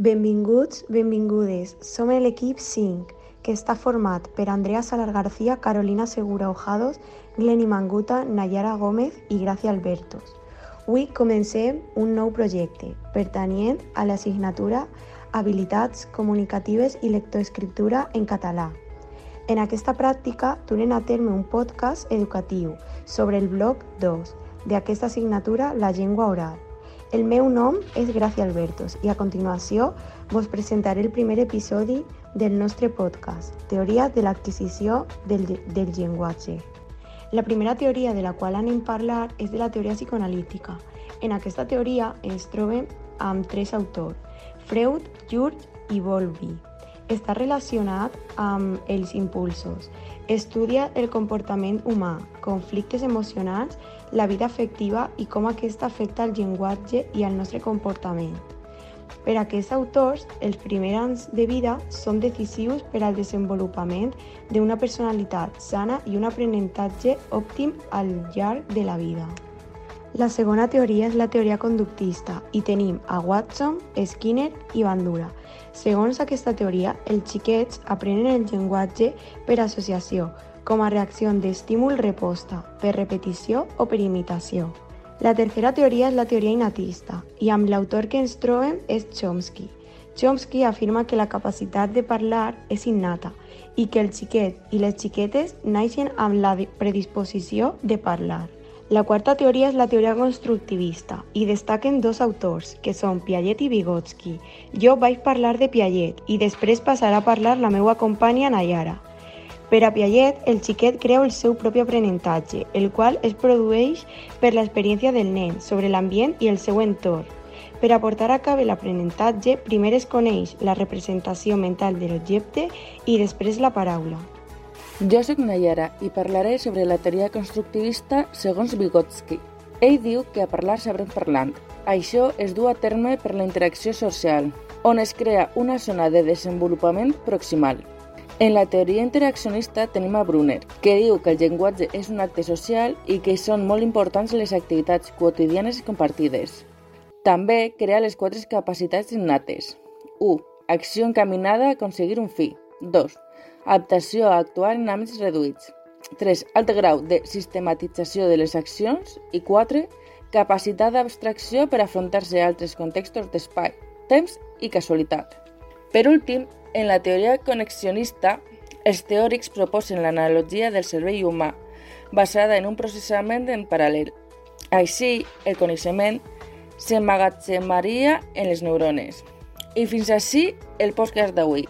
Benvinguts, benvingudes. Som l'equip 5, que està format per Andrea Salar García, Carolina Segura Ojados, Glenny Manguta, Nayara Gómez i Gràcia Albertos. Avui comencem un nou projecte pertanyent a l'assignatura Habilitats comunicatives i lectoescriptura en català. En aquesta pràctica durem a terme un podcast educatiu sobre el bloc 2 d'aquesta assignatura La llengua oral. El meu nom és Gràcia Albertos i a continuació vos presentaré el primer episodi del nostre podcast, Teoria de l'adquisició del, del llenguatge. La primera teoria de la qual anem a parlar és de la teoria psicoanalítica. En aquesta teoria ens trobem amb tres autors, Freud, Jung i Bowlby. Està relacionat amb els impulsos. Estudia el comportament humà, conflictes emocionals la vida afectiva i com aquesta afecta el llenguatge i el nostre comportament. Per a aquests autors, els primers anys de vida són decisius per al desenvolupament d'una personalitat sana i un aprenentatge òptim al llarg de la vida. La segona teoria és la teoria conductista i tenim a Watson, Skinner i Bandura. Segons aquesta teoria, els xiquets aprenen el llenguatge per associació, com a reacció d'estímul-reposta, per repetició o per imitació. La tercera teoria és la teoria innatista, i amb l'autor que ens trobem és Chomsky. Chomsky afirma que la capacitat de parlar és innata i que el xiquet i les xiquetes naixen amb la predisposició de parlar. La quarta teoria és la teoria constructivista i destaquen dos autors, que són Piaget i Vygotsky. Jo vaig parlar de Piaget i després passarà a parlar la meva companya Nayara. Per a Piaget, el xiquet crea el seu propi aprenentatge, el qual es produeix per l'experiència del nen sobre l'ambient i el seu entorn. Per a portar a cabo l'aprenentatge, primer es coneix la representació mental de l'objecte i després la paraula. Jo soc Nayara i parlaré sobre la teoria constructivista segons Vygotsky. Ell diu que a parlar sabrem parlant. Això es du a terme per la interacció social, on es crea una zona de desenvolupament proximal. En la teoria interaccionista tenim a Brunner, que diu que el llenguatge és un acte social i que són molt importants les activitats quotidianes compartides. També crea les quatre capacitats innates. 1. Acció encaminada a aconseguir un fi. 2. Adaptació a actuar en àmbits reduïts. 3. Alt grau de sistematització de les accions. I 4. Capacitat d'abstracció per afrontar-se a altres contextos d'espai, temps i casualitat. Per últim, en la teoria connexionista, els teòrics proposen l'analogia del cervell humà, basada en un processament en paral·lel. Així, el coneixement s'emmagatzemaria en les neurones. I fins així el podcast d'avui.